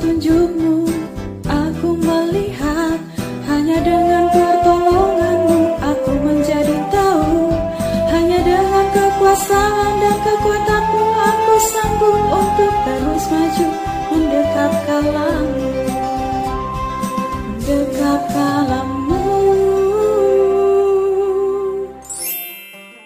petunjukmu Aku melihat Hanya dengan pertolonganmu Aku menjadi tahu Hanya dengan kekuasaan dan kekuatanmu Aku sanggup untuk terus maju Mendekat kalamu Mendekat kalamu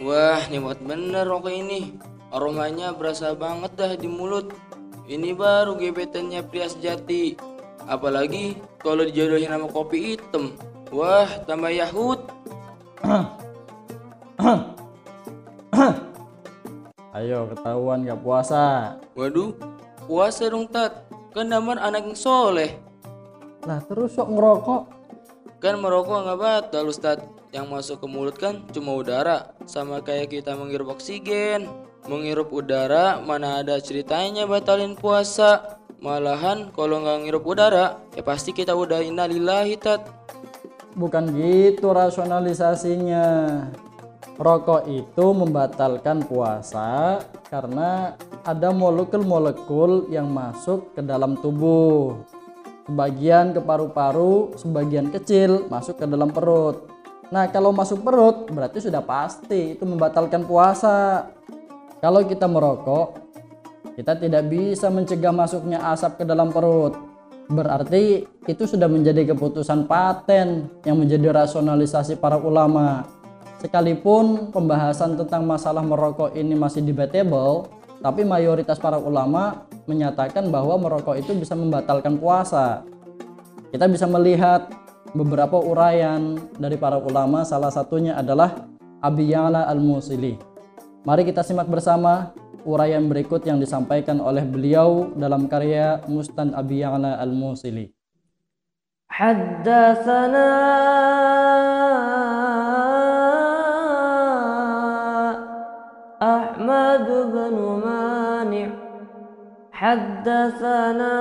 Wah, nikmat bener rokok ini. Aromanya berasa banget dah di mulut. Ini baru gebetannya pria sejati. Apalagi kalau dijodohin sama kopi hitam. Wah, tambah yahut. Ayo ketahuan gak puasa. Waduh, puasa dong tat. Kan damar anak yang soleh. Lah terus sok ngerokok. Kan merokok nggak batal Ustadz Yang masuk ke mulut kan cuma udara Sama kayak kita menghirup oksigen Menghirup udara mana ada ceritanya batalin puasa Malahan kalau nggak ngirup udara Ya pasti kita udah innalillahi tat Bukan gitu rasionalisasinya. Rokok itu membatalkan puasa karena ada molekul-molekul yang masuk ke dalam tubuh. Sebagian ke paru-paru, sebagian kecil masuk ke dalam perut. Nah, kalau masuk perut berarti sudah pasti itu membatalkan puasa. Kalau kita merokok, kita tidak bisa mencegah masuknya asap ke dalam perut. Berarti itu sudah menjadi keputusan paten yang menjadi rasionalisasi para ulama. Sekalipun pembahasan tentang masalah merokok ini masih debatable, tapi mayoritas para ulama menyatakan bahwa merokok itu bisa membatalkan puasa. Kita bisa melihat beberapa uraian dari para ulama, salah satunya adalah Abi Ya'la Al-Musili. Mari kita simak bersama uraian berikut yang disampaikan oleh beliau dalam karya Mustan Abi Ya'la Al-Musili. حدثنا أحمد بن مانع حدثنا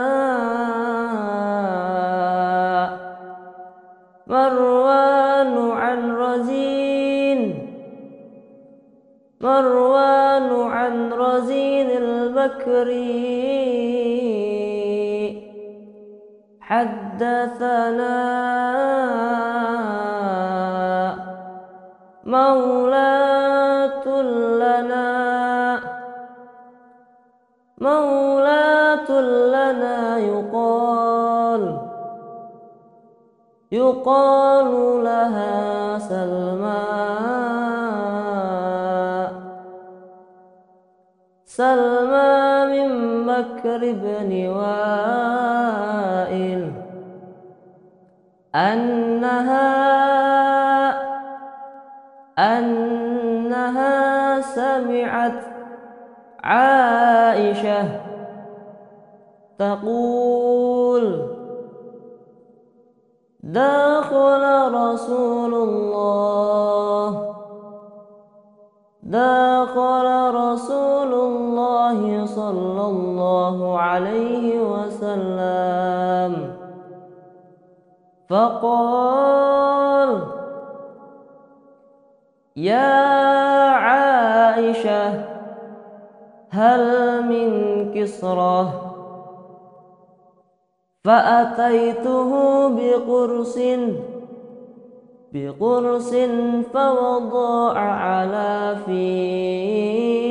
مروان عن رزين مروان عن رزين البكري حدثنا مولاة لنا. مولاة لنا يقال يقال لها سلمى سلمى من بكر بن وائل أنها أنها سمعت عائشة تقول دخل رسول الله دخل رسول الله صلى الله عليه وسلم. فقال يا عائشة هل من كسرة؟ فأتيته بقرص بقرص فوضع على فيه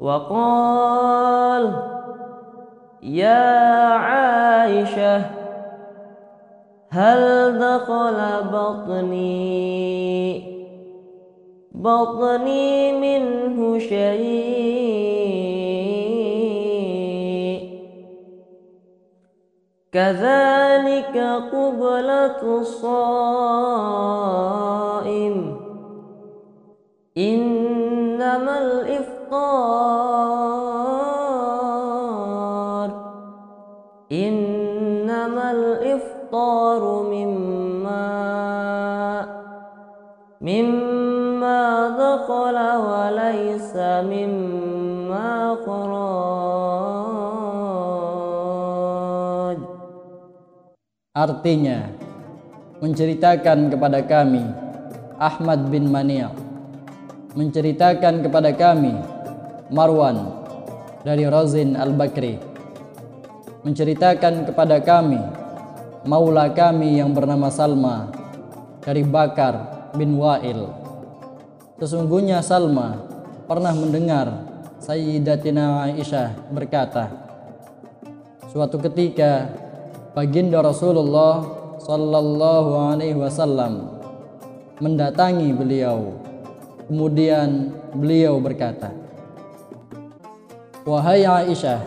وقال يا عائشة هل دخل بطني؟ بطني منه شيء. كذلك قبلة الصائم. إنما الإفطار Artinya, menceritakan kepada kami Ahmad bin Mani' menceritakan kepada kami Marwan dari Razin Al-Bakri menceritakan kepada kami maula kami yang bernama Salma dari Bakar bin Wa'il. Sesungguhnya Salma pernah mendengar Sayyidatina Aisyah berkata, suatu ketika baginda Rasulullah sallallahu alaihi wasallam mendatangi beliau. Kemudian beliau berkata, "Wahai Aisyah,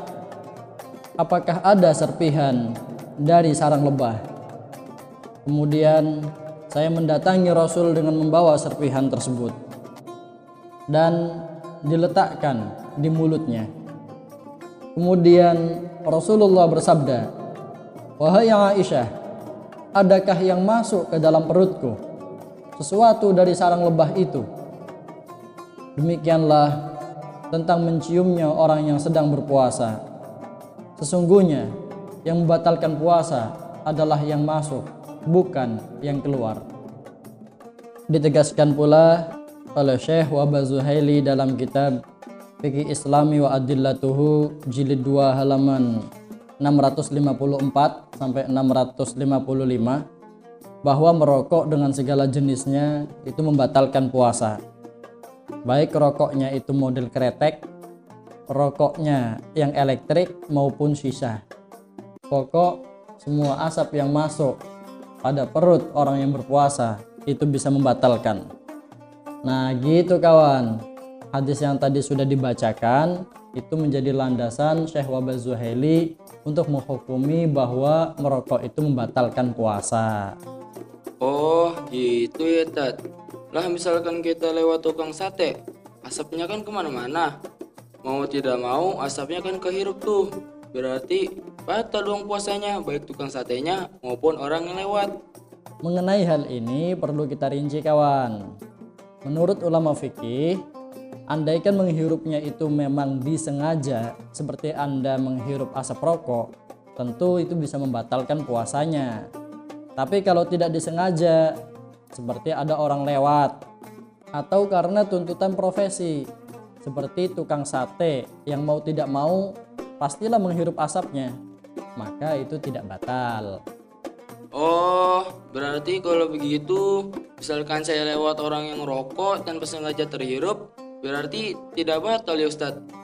apakah ada serpihan dari sarang lebah?" Kemudian saya mendatangi Rasul dengan membawa serpihan tersebut dan diletakkan di mulutnya. Kemudian Rasulullah bersabda, "Wahai Aisyah, adakah yang masuk ke dalam perutku sesuatu dari sarang lebah itu?" Demikianlah tentang menciumnya orang yang sedang berpuasa. Sesungguhnya yang membatalkan puasa adalah yang masuk, bukan yang keluar. Ditegaskan pula oleh Syekh Wabah Zuhaili dalam kitab Fikih Islami wa Adillatuhu jilid 2 halaman 654 sampai 655 bahwa merokok dengan segala jenisnya itu membatalkan puasa baik rokoknya itu model kretek, rokoknya yang elektrik maupun sisa. Pokok semua asap yang masuk pada perut orang yang berpuasa itu bisa membatalkan. Nah, gitu kawan. Hadis yang tadi sudah dibacakan itu menjadi landasan Syekh Wabah Zuhaili untuk menghukumi bahwa merokok itu membatalkan puasa. Oh, gitu ya, Tat. Lah misalkan kita lewat tukang sate, asapnya kan ke mana-mana. Mau tidak mau, asapnya kan kehirup tuh. Berarti batal dong puasanya, baik tukang satenya maupun orang yang lewat. Mengenai hal ini perlu kita rinci kawan. Menurut ulama fikih, andaikan menghirupnya itu memang disengaja seperti Anda menghirup asap rokok, tentu itu bisa membatalkan puasanya. Tapi kalau tidak disengaja, seperti ada orang lewat atau karena tuntutan profesi seperti tukang sate yang mau tidak mau pastilah menghirup asapnya maka itu tidak batal Oh, berarti kalau begitu, misalkan saya lewat orang yang rokok dan sengaja terhirup, berarti tidak batal ya Ustadz?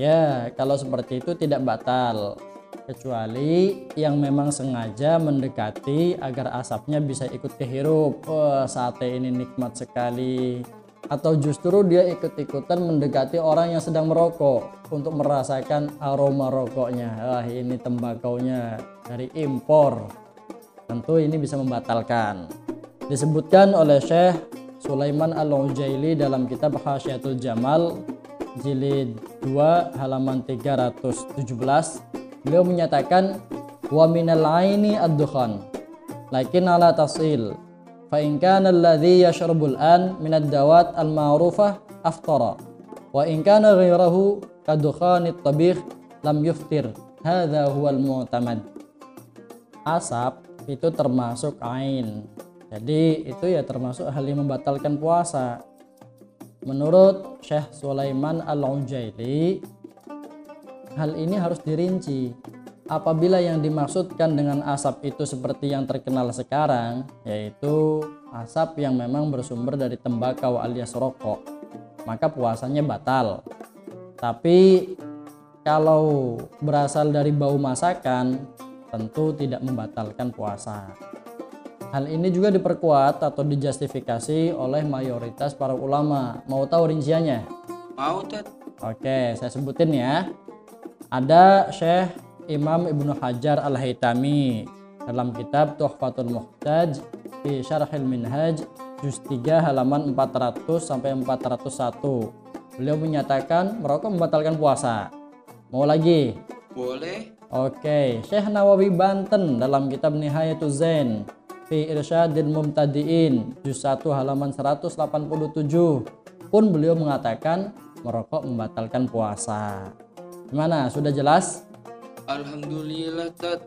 ya kalau seperti itu tidak batal. Kecuali yang memang sengaja mendekati agar asapnya bisa ikut kehirup. Wah sate ini nikmat sekali. Atau justru dia ikut-ikutan mendekati orang yang sedang merokok untuk merasakan aroma rokoknya. Wah ini tembakaunya dari impor. Tentu ini bisa membatalkan. Disebutkan oleh Syekh Sulaiman Al-Ujaili dalam kitab Hasyiatul Jamal jilid 2 halaman 317 beliau menyatakan wa minal aini ad-dukhan lakin ala tasil fa in kana alladhi yashrabul an min ad-dawat al-ma'rufah aftara wa in kana ghayrahu kadukhanit tabikh lam yuftir hadha huwal mu'tamad asap itu termasuk ain jadi itu ya termasuk hal yang membatalkan puasa menurut Syekh Sulaiman Al-Ujaili hal ini harus dirinci. Apabila yang dimaksudkan dengan asap itu seperti yang terkenal sekarang, yaitu asap yang memang bersumber dari tembakau alias rokok, maka puasanya batal. Tapi kalau berasal dari bau masakan, tentu tidak membatalkan puasa. Hal ini juga diperkuat atau dijustifikasi oleh mayoritas para ulama. Mau tahu rinciannya? Mau, Tat? Oke, saya sebutin ya. Ada Syekh Imam Ibnu Hajar Al-Haytami dalam kitab Tuhfatul Muhtaj di Syarhil Minhaj juz 3 halaman 400 sampai 401. Beliau menyatakan merokok membatalkan puasa. Mau lagi? Boleh. Oke, Syekh Nawawi Banten dalam kitab Nihayatul Zain fi Irsyadil Mumtadiin juz 1 halaman 187 pun beliau mengatakan merokok membatalkan puasa. Gimana? Sudah jelas? Alhamdulillah, Tat.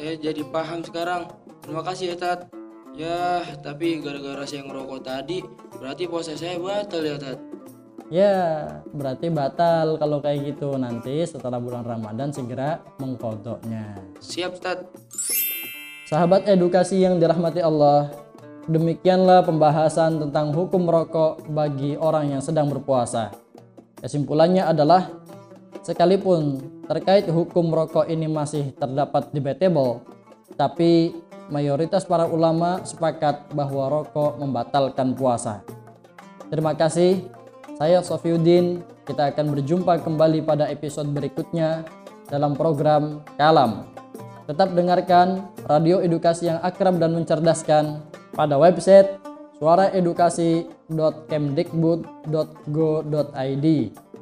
Saya jadi paham sekarang. Terima kasih ya, Tat. Ya, tapi gara-gara saya ngerokok tadi, berarti puasa saya batal ya, Tat. Ya, berarti batal kalau kayak gitu. Nanti setelah bulan Ramadan segera mengkodoknya. Siap Ustaz. Sahabat edukasi yang dirahmati Allah, demikianlah pembahasan tentang hukum rokok bagi orang yang sedang berpuasa. Kesimpulannya adalah, sekalipun terkait hukum rokok ini masih terdapat debatable, tapi mayoritas para ulama sepakat bahwa rokok membatalkan puasa. Terima kasih. Saya Sofiuddin. Kita akan berjumpa kembali pada episode berikutnya dalam program Kalam. Tetap dengarkan radio edukasi yang akrab dan mencerdaskan pada website suaraedukasi.kemdikbud.go.id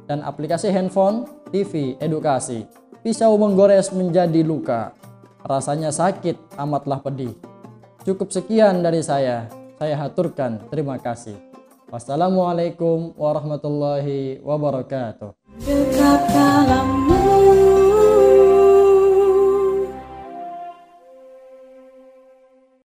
dan aplikasi handphone TV edukasi. Pisau menggores menjadi luka. Rasanya sakit, amatlah pedih. Cukup sekian dari saya. Saya haturkan. Terima kasih. Wassalamualaikum warahmatullahi wabarakatuh.